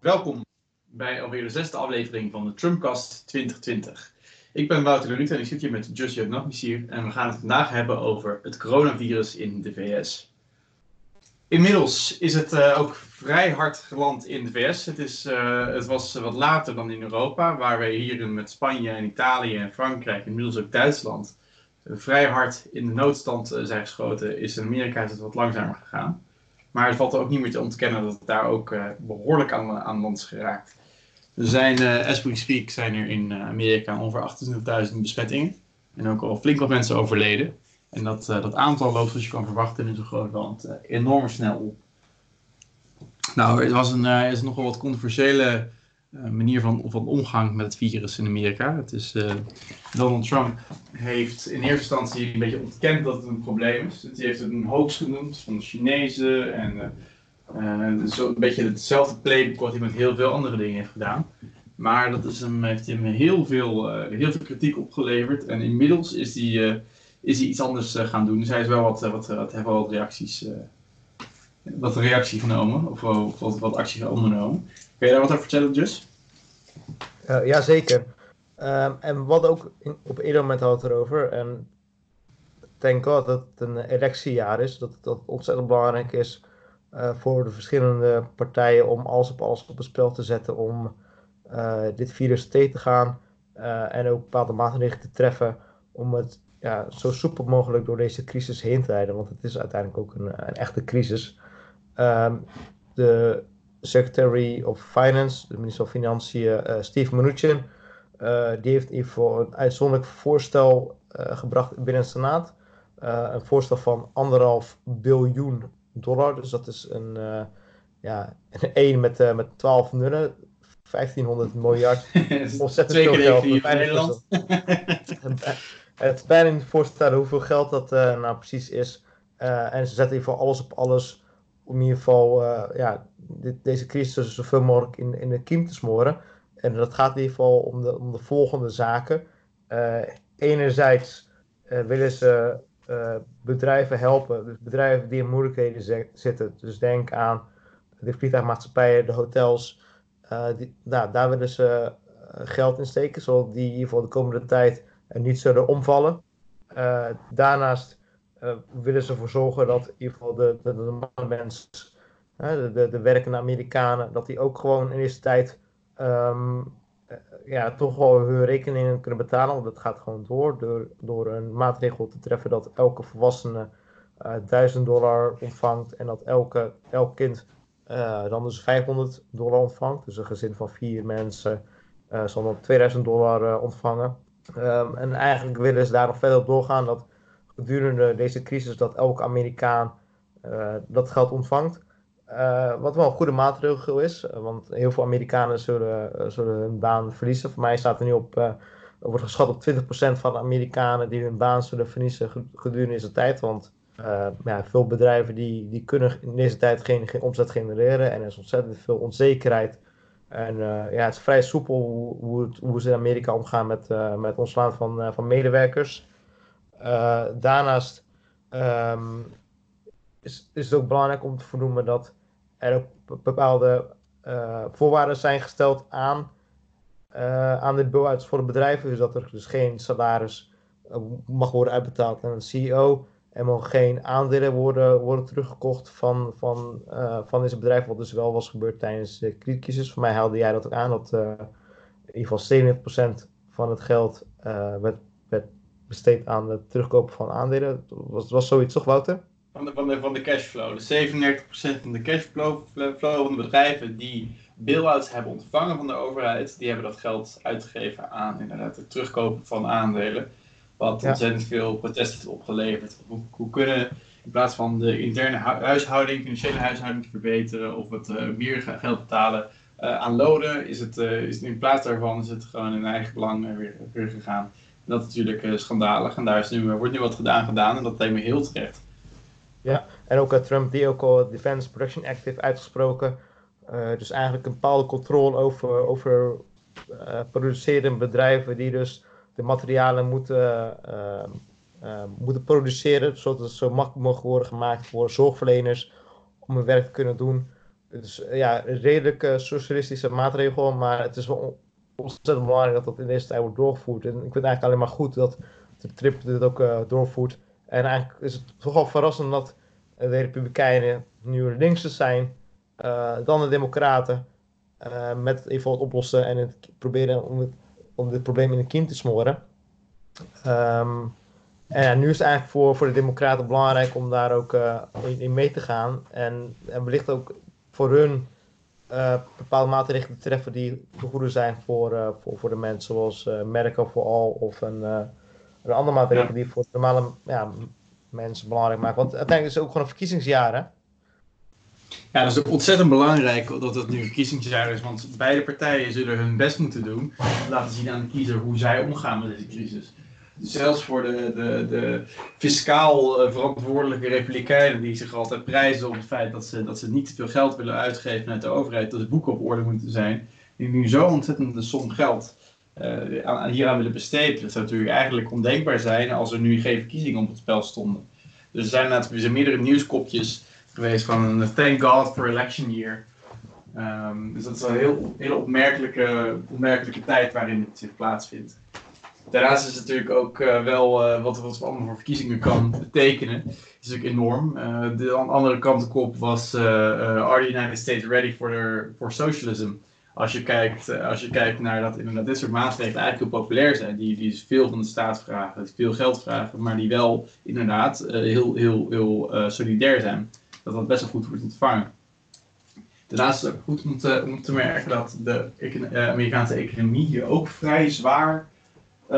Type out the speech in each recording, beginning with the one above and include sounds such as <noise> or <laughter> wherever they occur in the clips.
Welkom bij alweer de zesde aflevering van de Trumpcast 2020. Ik ben Wouter Leluut en ik zit hier met Joshua Nagnisier en we gaan het vandaag hebben over het coronavirus in de VS. Inmiddels is het uh, ook vrij hard geland in de VS. Het, is, uh, het was wat later dan in Europa, waar we hier met Spanje en Italië en Frankrijk, inmiddels ook Duitsland, vrij hard in de noodstand zijn geschoten. Is in Amerika is het wat langzamer gegaan. Maar het valt ook niet meer te ontkennen dat het daar ook behoorlijk aan, aan land is geraakt. Er zijn, uh, as we speak, zijn er in Amerika ongeveer 28.000 besmettingen. En ook al flink wat mensen overleden. En dat, dat aantal loopt, zoals je kan verwachten, in zo'n groot land enorm snel op. Nou, het was een, is nogal wat controversiële manier van, van omgang met het virus in Amerika. Het is, Donald Trump heeft in eerste instantie een beetje ontkend dat het een probleem is. Hij heeft het een hoax genoemd van de Chinezen en uh, zo een beetje hetzelfde playbook wat hij met heel veel andere dingen heeft gedaan. Maar dat is hem, heeft hem heel veel, heel veel kritiek opgeleverd. En inmiddels is hij, is hij iets anders gaan doen. Dus hij is wel wat, wat, wat, heeft wat reacties wat reactie genomen. Of, wat, wat actie ondernomen. Kun je daar wat over vertellen, Jus? Uh, Jazeker. Um, en wat ook op ieder moment had het erover. En thank god dat het een electiejaar is. Dat het ontzettend belangrijk is uh, voor de verschillende partijen om alles op alles op het spel te zetten om uh, dit virus tegen te gaan en ook bepaalde maatregelen te treffen om het ja, zo soepel mogelijk door deze crisis heen te leiden, want het is uiteindelijk ook een, een echte crisis. Um, de Secretary of Finance, de minister van Financiën, Steve Mnuchin, die heeft geval een uitzonderlijk voorstel gebracht binnen de Senaat. een voorstel van anderhalf biljoen dollar. Dus dat is een, ja, een 1 met, met 12 nullen. 1500 miljard. <laughs> Ontzettend veel geld. in Nederland. het is bijna niet voorstellen hoeveel geld dat uh, nou precies is. en ze zetten in ieder geval alles op alles om in ieder geval ja, dit, deze crisis zoveel mogelijk in, in de kiem te smoren. En dat gaat in ieder geval om de, om de volgende zaken. enerzijds willen ze bedrijven helpen. Dus bedrijven die in moeilijkheden zitten. Dus denk aan de vliegtuigmaatschappijen, de hotels. Nou, daar willen ze geld in steken, zodat die in ieder geval de komende tijd niet zullen omvallen. daarnaast willen ze ervoor zorgen dat in ieder geval de, de, de de, de, de werkende Amerikanen, dat die ook gewoon in eerste tijd um, ja, toch wel hun rekeningen kunnen betalen. Want dat gaat gewoon door. Door, door een maatregel te treffen dat elke volwassene uh, eh, 1000 dollar ontvangt. En dat elke, elk kind dan dus 500 dollar ontvangt. Dus een gezin van vier mensen zal dan 2000 dollar ontvangen. Um, en eigenlijk willen ze daar nog verder op doorgaan. Dat gedurende deze crisis dat elke Amerikaan dat geld ontvangt. Uh, wat wel een goede maatregel is, eh, want heel veel Amerikanen zullen, hun baan verliezen. Voor mij staat er nu op, wordt geschat op 20% van de Amerikanen die hun baan zullen verliezen gedurende deze tijd. Want ja, veel bedrijven die, die kunnen in deze tijd geen, geen omzet genereren en er is ontzettend veel onzekerheid. En ja, het is vrij soepel hoe, hoe ze in Amerika omgaan met, met ontslaan van, van medewerkers. Daarnaast um, is, is het ook belangrijk om te vernoemen dat er ook bepaalde uh, voorwaarden zijn gesteld aan, uh, aan de bill voor de bedrijven. Dus dat er dus geen salaris mag worden uitbetaald aan een CEO. Er mogen geen aandelen worden, worden teruggekocht van, van, van deze bedrijven, wat dus wel was gebeurd tijdens de crisis. Voor mij haalde jij dat ook aan, dat in ieder geval 70% van het geld werd, werd besteed aan het terugkopen van aandelen. Was, was zoiets toch, Wouter? van de, van de, van de cashflow. Dus 37% van de cashflow van de bedrijven die bail-outs hebben ontvangen van de overheid, die hebben dat geld uitgegeven aan inderdaad het terugkopen van aandelen. Wat ontzettend veel protest heeft opgeleverd. Hoe, hoe kunnen in plaats van de interne huishouding, financiële huishouding te verbeteren of het uh, meer geld betalen uh, aan lonen, is het, uh, is in plaats daarvan is het gewoon in eigen belang weer, weer gegaan. Dat is natuurlijk schandalig en daar is nu, wordt nu wat gedaan gedaan en dat lijkt me heel terecht. Ja, en ook uh, Trump die ook al Defense Production Act heeft uitgesproken. Dus eigenlijk een bepaalde controle over, over producerende bedrijven die dus de materialen moeten, moeten produceren, zodat het zo makkelijk mogelijk worden gemaakt voor zorgverleners om hun werk te kunnen doen. is ja, een redelijk socialistische maatregel, maar het is wel ontzettend belangrijk dat dat in deze tijd wordt doorgevoerd. En ik vind het eigenlijk alleen maar goed dat de trip dit ook doorvoert. En eigenlijk is het toch wel verrassend dat de Republikeinen nu linkse zijn dan de Democraten. met even wat oplossen en het proberen om, het, om dit probleem in de kiem te smoren. Um, en nu is het eigenlijk voor, voor de Democraten belangrijk om daar ook in, in, mee te gaan. En, en wellicht ook voor hun uh, bepaalde maatregelen te treffen die goede zijn voor, uh, voor, voor de mensen. Zoals merken voor al of een, een andere maatregel ja. die voor normale ja, mensen belangrijk maken. Want uiteindelijk is het ook gewoon een verkiezingsjaar. Hè? Ja, dat is ook ontzettend belangrijk dat het nu een verkiezingsjaar is. Want beide partijen zullen hun best moeten doen. Laten zien aan de kiezer hoe zij omgaan met deze crisis zelfs voor de, de, de fiscaal eh, verantwoordelijke republikeinen die zich altijd prijzen op het feit dat ze, dat ze niet te veel geld willen uitgeven uit de overheid, dat de boeken op orde moeten zijn, die nu zo ontzettende som geld aan, hieraan willen besteden. Dat zou natuurlijk eigenlijk ondenkbaar zijn als er nu geen verkiezingen op het spel stonden. Dus er zijn, er meerdere nieuwskopjes geweest van thank God for election year. Um, dus dat is een heel, hele opmerkelijke, opmerkelijke tijd waarin het zich plaatsvindt. Daarnaast is het natuurlijk ook uh, wel uh, wat, wat allemaal voor verkiezingen kan <laughs> betekenen. is natuurlijk enorm. Uh, de andere kantenkop was Are the United States ready for, their, for socialism? Als je kijkt, als je kijkt naar dat inderdaad dit soort maatregelen eigenlijk heel populair zijn. Die, die veel van de staat vragen, veel geld vragen, maar die wel inderdaad heel, heel, heel solidair zijn. Dat dat best wel goed wordt ontvangen. Daarnaast is het ook goed om te, om te merken dat de Amerikaanse economie hier ook vrij zwaar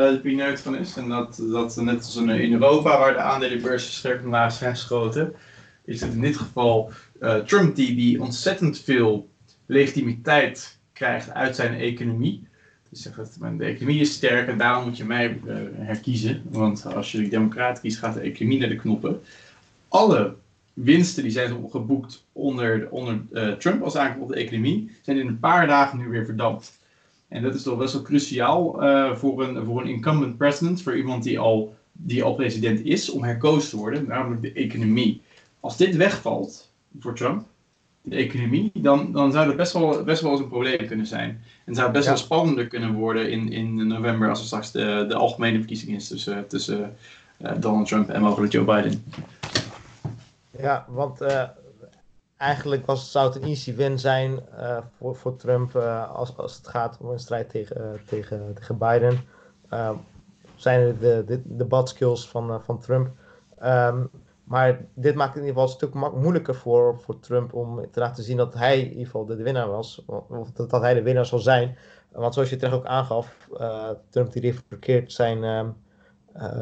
de pineut van is. En dat, dat net als in Europa, waar de aandelenbeurzen sterk omlaag zijn geschoten, is het in dit geval uh, Trump die, die ontzettend veel legitimiteit krijgt uit zijn economie. Dus zegt de economie is sterk en daarom moet je mij uh, herkiezen. Want als je de democraten kiest, gaat de economie naar de knoppen. Alle winsten die zijn geboekt onder, onder Trump als aankomt op de economie, zijn in een paar dagen nu weer verdampt. En dat is toch best wel cruciaal uh, voor, een, voor een incumbent president, voor iemand die al, die al president is, om herkozen te worden, namelijk de economie. Als dit wegvalt voor Trump, de economie, dan, dan zou dat best wel, best wel eens een probleem kunnen zijn. En zou het best wel spannender kunnen worden in, in november als er straks de, de algemene verkiezing is tussen, tussen uh, Donald Trump en mogelijk Joe Biden. Ja, want uh, eigenlijk was, zou het een easy win zijn uh, voor, voor Trump uh, als, als het gaat om een strijd tegen, uh, tegen, tegen Biden. zijn de, de debatskills van, van Trump. Um, maar dit maakt het in ieder geval een stuk moeilijker voor, voor Trump om te laten zien dat hij in ieder geval de, winnaar was. Of dat, dat hij de winnaar zal zijn. Want zoals je terecht ook aangaf, Trump die heeft zijn, ehm,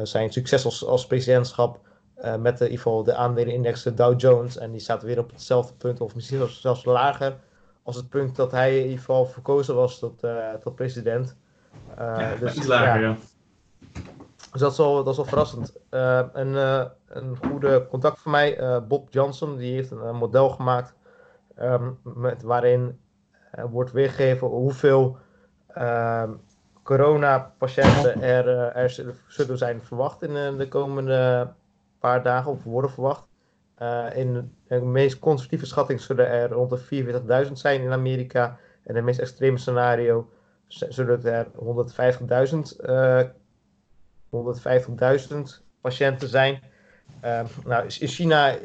zijn succes als, als presidentschap uh, met de, in ieder geval de aandelenindex Dow Jones. En die staat weer op hetzelfde punt, of misschien zelfs lager. Als het punt dat hij in ieder geval verkozen was tot, uh, tot president. Uh, ja, dus, iets lager, ja. Dus dat is wel, dat is wel verrassend. een, een goede contact van mij, Bob Johnson, die heeft een, model gemaakt. Um, met, waarin wordt weergegeven hoeveel uh, coronapatiënten er, er zullen zijn verwacht in de komende paar dagen of worden verwacht. Uh, in de meest conservatieve schatting zullen er rond de 44.000 zijn in Amerika. En in het meest extreme scenario zullen er 150.000 uh, 150.000 patiënten zijn. Uh, nou, in China,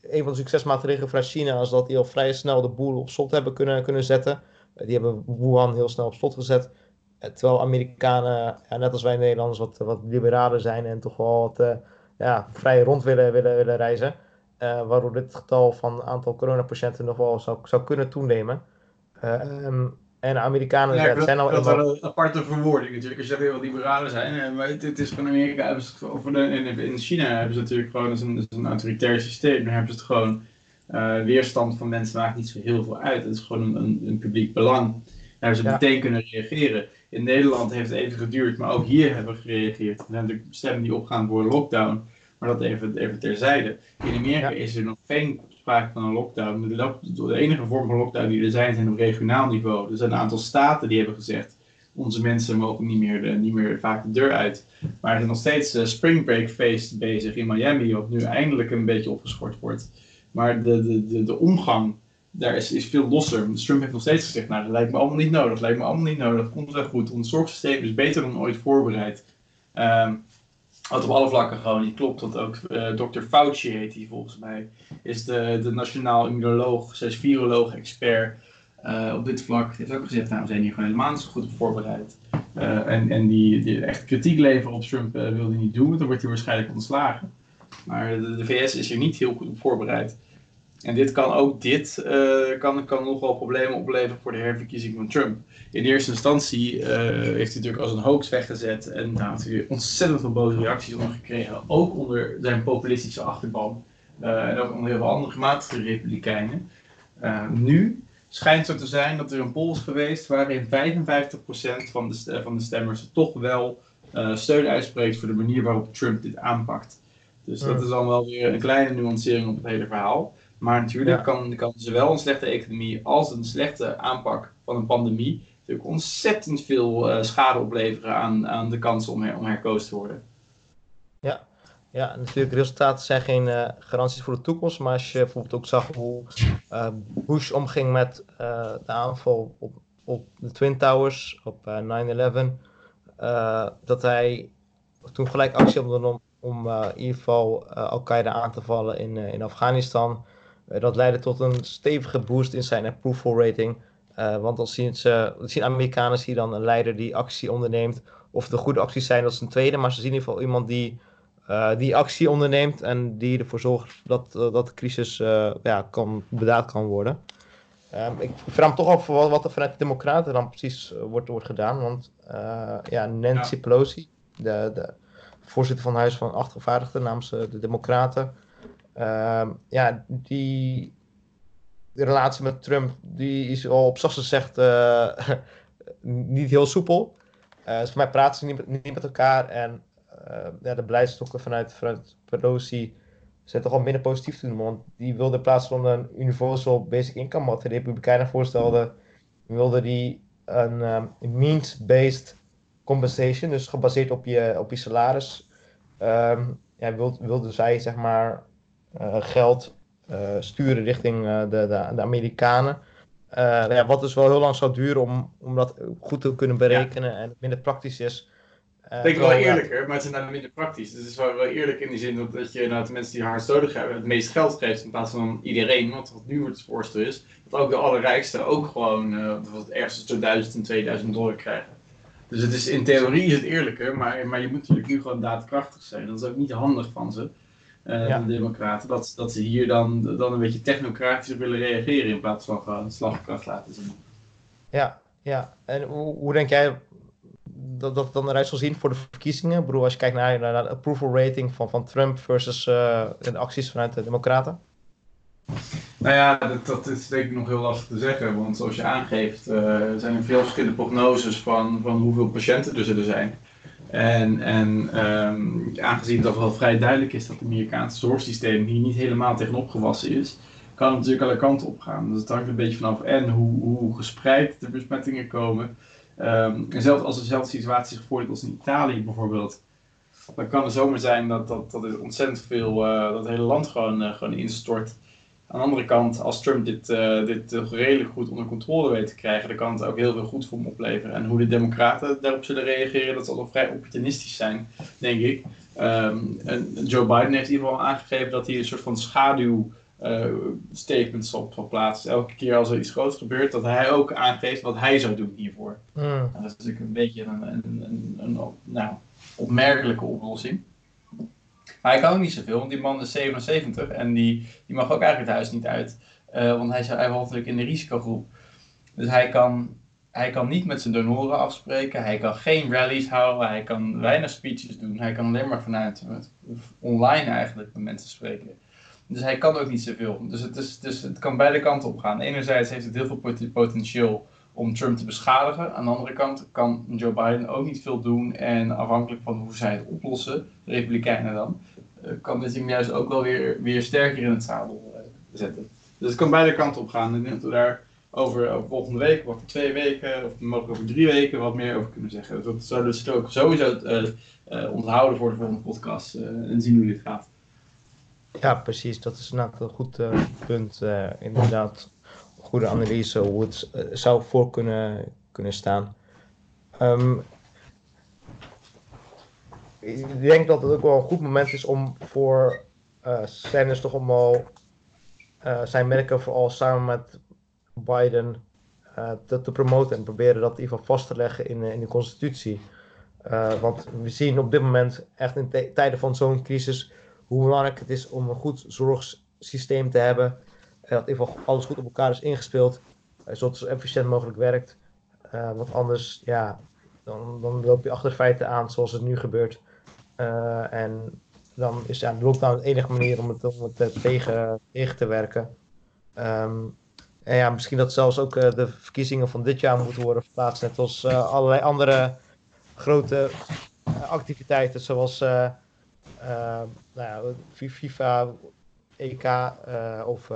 een van de succesmaatregelen van China is dat die al vrij snel de boel op slot hebben kunnen, kunnen zetten. Uh, die hebben Wuhan heel snel op slot gezet. Terwijl Amerikanen, ja, net als wij Nederlanders, wat, wat liberaler zijn en toch wel wat ja, vrij rond willen, willen, willen reizen. Uh, waardoor dit getal van aantal coronapatiënten nog wel zou, zou kunnen toenemen. Uh, um, en de Amerikanen ja, zijn al... Dat is een aparte verwoording natuurlijk. Als je zegt heel liberalen zijn. Eh, maar het, het, is van Amerika, hebben ze het, of in, in China hebben ze natuurlijk gewoon een, autoritair systeem. Daar hebben ze het gewoon... Uh, weerstand van mensen maakt niet zo heel veel uit. Het is gewoon een, een, publiek belang. Daar ze meteen kunnen reageren. In Nederland heeft het even geduurd, maar ook hier hebben we gereageerd. Er zijn natuurlijk stemmen die opgaan voor lockdown, maar dat even, even terzijde. In Amerika is er nog geen sprake van een lockdown. De, enige vorm van lockdown die er zijn, zijn op regionaal niveau. Er zijn een aantal staten die hebben gezegd, onze mensen mogen niet meer, de, niet meer vaak de deur uit. Maar er zijn nog steeds uh, Spring Break feest bezig in Miami, wat nu eindelijk een beetje opgeschort wordt. Maar de, de, de, de omgang daar is, is veel losser. Trump heeft nog steeds gezegd, nou dat lijkt me allemaal niet nodig, dat lijkt me allemaal niet nodig, dat komt wel goed. Ons zorgsysteem is beter dan ooit voorbereid. Um, wat op alle vlakken gewoon niet klopt. Want ook uh, Dr. Fauci heet hij volgens mij. Is de, de nationaal immunoloog, viroloog, expert uh, op dit vlak. Heeft ook gezegd, nou we zijn hier gewoon helemaal niet zo goed op voorbereid. Uh, en en die, die echt kritiek leveren op Trump wil hij niet doen. Dan wordt hij waarschijnlijk ontslagen. Maar de, de, VS is hier niet heel goed op voorbereid. En dit kan ook dit kan, kan nog wel problemen opleveren voor de herverkiezing van Trump in eerste instantie uh, heeft hij natuurlijk als een hoax weggezet. En daar heeft hij ontzettend veel boze reacties onder gekregen. Ook onder zijn populistische achterban. Uh, en ook onder heel veel andere gematigde republikeinen. Nu schijnt zo te zijn dat er een poll is geweest waarin 55% van de, van de stemmers toch wel steun uitspreekt voor de manier waarop Trump dit aanpakt. Dus dat is dan wel weer een kleine nuancering op het hele verhaal. Maar natuurlijk kan, kan zowel een slechte economie als een slechte aanpak van een pandemie natuurlijk ontzettend veel uh, schade opleveren aan, aan de kans om, her, om herkozen te worden. Ja. ja, natuurlijk resultaten zijn geen uh, garanties voor de toekomst. Maar als je bijvoorbeeld ook zag hoe uh, Bush omging met de aanval op, op de Twin Towers op 9-11. dat hij toen gelijk actie ondernam om in ieder geval Al-Qaeda aan te vallen in, in Afghanistan. Dat leidde tot een stevige boost in zijn approval rating. Uh, want dan zien, ze, zien Amerikanen zien dan een leider die actie onderneemt. Of de goede acties zijn, dat is een tweede. Maar ze zien in ieder geval iemand die, uh, die actie onderneemt. En die ervoor zorgt dat, uh, dat de crisis ja, kan, bedaard kan worden. Um, ik vraag me toch af wat, wat er vanuit de Democraten dan precies wordt, wordt gedaan. Want ja, Nancy ja. Pelosi, de, de voorzitter van het Huis van Afgevaardigden namens de Democraten. Ehm, ja, die relatie met Trump, die is al op zachtste zegt uh, <laughs> niet heel soepel. Dus voor mij praten ze niet, met elkaar. En uh, ja, de beleidstokken vanuit, vanuit Pelosi zijn toch al minder positief te doen. Want die wilde in plaats van een universal basic income, wat de Republikeinen voorstelden, wilde die een um, means-based compensation, dus gebaseerd op je, op je salaris. Um, ja, wilde, wilde zij zeg maar geld eh, sturen richting eh, de, de, de, Amerikanen. Eh, ja, wat dus wel heel lang zou duren om, om dat goed te kunnen berekenen en minder praktisch is. Uh, ik wel eerlijker, maar het is nou minder praktisch. Dus het is wel, wel eerlijk in die zin dat, dat je nou, de mensen die hard nodig hebben het meest geld geeft in plaats van iedereen. Want wat nu het voorstel is, dat ook de allerrijksten ook gewoon uh, wat ergens tussen 1000 en 2000 dollar krijgen. Dus het is, in theorie is het eerlijker, maar, maar je moet natuurlijk nu gewoon daadkrachtig zijn. Dat is ook niet handig van ze uh, ja. de Democraten, dat, dat ze hier dan, dan een beetje technocratisch willen reageren in plaats van gewoon slagkracht laten zien. Ja, ja. En hoe, hoe denk jij dat dat dan eruit zal zien voor de verkiezingen? Ik bedoel, als je kijkt naar, naar de approval rating van, van Trump versus uh, de acties vanuit de Democraten? Nou ja, dat, dat, is denk ik nog heel lastig te zeggen. Want zoals je aangeeft, uh, zijn er veel verschillende prognoses van, van hoeveel patiënten er zullen zijn. En, en um, aangezien dat wel vrij duidelijk is dat het Amerikaanse zorgsysteem hier niet helemaal tegenop gewassen is, kan het natuurlijk alle kanten op gaan. Dus het hangt een beetje vanaf en hoe, hoe gespreid de besmettingen komen. Um, en zelfs als dezelfde situatie zich voordoet als in Italië bijvoorbeeld, dan kan het zomaar zijn dat, dat, dat er ontzettend veel, uh, dat het hele land gewoon, uh, gewoon instort. Aan de andere kant, als Trump dit, uh, dit uh, redelijk goed onder controle weet te krijgen, dan kan het ook heel veel goed voor hem opleveren. En hoe de Democraten daarop zullen reageren, dat zal nog vrij opportunistisch zijn, denk ik. Um, en Joe Biden heeft in ieder geval aangegeven dat hij een soort van schaduw uh, statements op. Elke keer als er iets groots gebeurt, dat hij ook aangeeft wat hij zou doen hiervoor. Mm. Nou, dat is natuurlijk een beetje een, een, een, een nou, opmerkelijke oplossing. Maar hij kan ook niet zoveel, want die man is 77 en die, die mag ook eigenlijk het huis niet uit. Uh, want hij, valt natuurlijk in de risicogroep. Dus hij kan, hij kan niet met zijn donoren afspreken, hij kan geen rallies houden, hij kan weinig speeches doen. Hij kan alleen maar vanuit online eigenlijk met mensen spreken. Dus hij kan ook niet zoveel. Dus het, is, dus het kan beide kanten op gaan. Enerzijds heeft het heel veel potentieel om Trump te beschadigen. Aan de andere kant kan Joe Biden ook niet veel doen. En afhankelijk van hoe zij het oplossen, de Republikeinen dan, eh, kan dit hem juist ook wel weer, weer sterker in het zadel uh, zetten. Dus het kan beide kanten op gaan. En ik denk dat we daar over, volgende week, of over twee weken, of mogelijk over drie weken wat meer over kunnen zeggen. Dat zouden we ook sowieso uh, onthouden voor de volgende podcast en zien hoe dit gaat. Ja, precies. Dat is een goed punt. inderdaad goede analyse hoe het eh, zou voor kunnen, kunnen staan. Ehm, ik denk dat het ook wel een goed moment is om voor uh, Sanders toch allemaal uh, zijn merken vooral samen met Biden uh, te, te, promoten en proberen dat in ieder geval vast te leggen in, in de constitutie. want we zien op dit moment echt in tijden van zo'n crisis hoe belangrijk het is om een goed zorgsysteem te hebben. Dat in ieder geval alles goed op elkaar is ingespeeld, zodat het zo efficiënt mogelijk werkt. want anders, ja, dan, dan loop je achter feiten aan zoals het nu gebeurt. Uh, en dan is ja, de lockdown de enige manier om het, om het eh, tegen, tegen te werken. Um, en ja, misschien dat zelfs ook de verkiezingen van dit jaar moeten worden verplaatst. Net als allerlei andere grote activiteiten, zoals nou ja, FIFA, EK of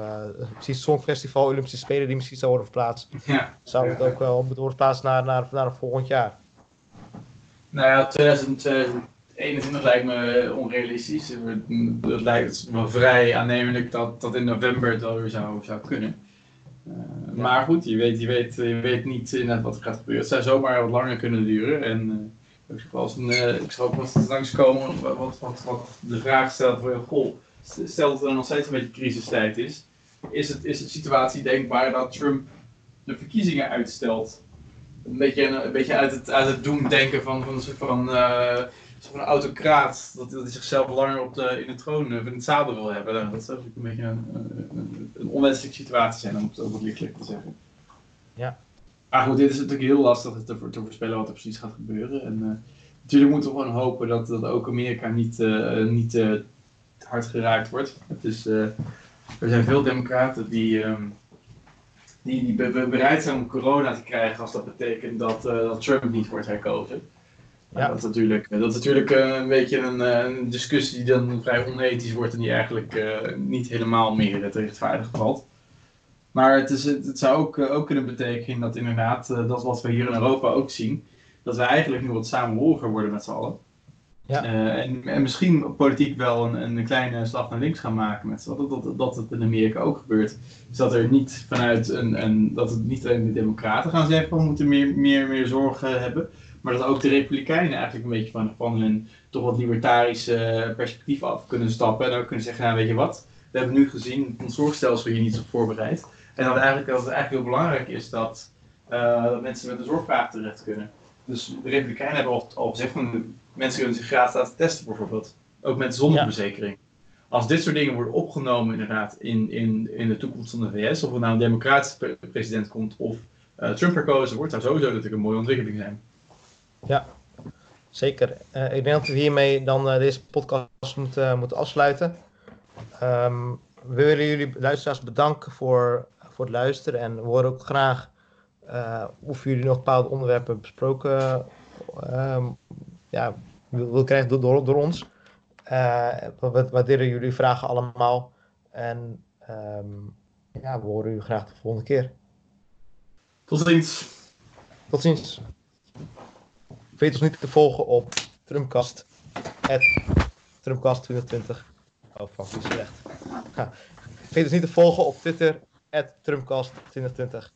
precies het Songfestival, Olympische Spelen, die misschien zou worden verplaatst. Ja. Zou het ook wel moeten worden verplaatst naar, naar, naar het volgend jaar? Nou ja, 2020 21 lijkt me onrealistisch. Het lijkt me vrij aannemelijk dat dat in november het wel weer zou, zou kunnen. Uh, ja. Maar goed, je weet, je, weet, je weet niet inderdaad wat er gaat gebeuren. Het zou zomaar wat langer kunnen duren. En uh, ik, zal ook wel eens langskomen wat, wat, wat, de vraag stelt voor goh, stel dat er nog steeds een beetje crisistijd is. Is het, is de situatie denkbaar dat Trump de verkiezingen uitstelt? Een beetje, een, beetje uit het, uit het doemdenken van, van een soort van zo'n autocraat, dat, hij zichzelf langer op de, in de troon, in het zadel wil hebben. Dat zou natuurlijk een beetje een, een, een, onwenselijke situatie zijn, om het ook wat lichtelijk te zeggen. Ja. Maar goed, dit is natuurlijk heel lastig te, te voorspellen wat er precies gaat gebeuren. En uh, natuurlijk moeten we gewoon hopen dat, dat ook Amerika niet, uh, niet uh, hard geraakt wordt. Het is, er zijn veel democraten die, um, die, die bereid zijn om corona te krijgen als dat betekent dat, dat Trump niet wordt herkozen. Ja. Dat is natuurlijk, dat is natuurlijk een beetje een, een, discussie die dan vrij onethisch wordt en die eigenlijk uh, niet helemaal meer te rechtvaardigen valt. Maar het, is, het, het zou ook, ook kunnen betekenen dat inderdaad, dat wat we hier in Europa ook zien, dat we eigenlijk nu wat samenhoriger worden met z'n allen. Ja. en, en misschien politiek wel een, een kleine slag naar links gaan maken met dat, dat, dat het in Amerika ook gebeurt. Dus dat er niet vanuit een, dat het niet alleen de democraten gaan zeggen we moeten meer, meer, meer zorgen hebben. Maar dat ook de Republikeinen eigenlijk een beetje van, van hun toch wat libertarische perspectief af kunnen stappen. En ook kunnen zeggen, nou weet je wat, we hebben nu gezien, ons zorgstelsel hier niet op voorbereid. En dat, eigenlijk, dat het eigenlijk heel belangrijk is dat, uh, dat mensen met een zorgvraag terecht kunnen. Dus de Republikeinen hebben al, al gezegd mensen kunnen zich gratis laten testen bijvoorbeeld. Ook met zonder ja. verzekering. Als dit soort dingen worden opgenomen inderdaad in, in, in de toekomst van de VS, of er nou een democratische president komt of uh, Trump herkozen wordt, zou sowieso natuurlijk een mooie ontwikkeling zijn. Ja, zeker. Uh, ik denk dat we hiermee dan uh, deze podcast moeten, moeten afsluiten. Um, we willen jullie luisteraars bedanken voor, voor het luisteren. En we horen ook graag of jullie nog bepaalde onderwerpen besproken um, ja, wil krijgen door, door, ons. we waarderen jullie vragen allemaal. En um, ja, we horen jullie graag de volgende keer. Tot ziens. Tot ziens. Vergeet ons niet te volgen op Trumpcast. Trumpcast 2020. Oh fuck, die is slecht. <laughs> Vergeet ons niet te volgen op Twitter. Trumpcast 2020.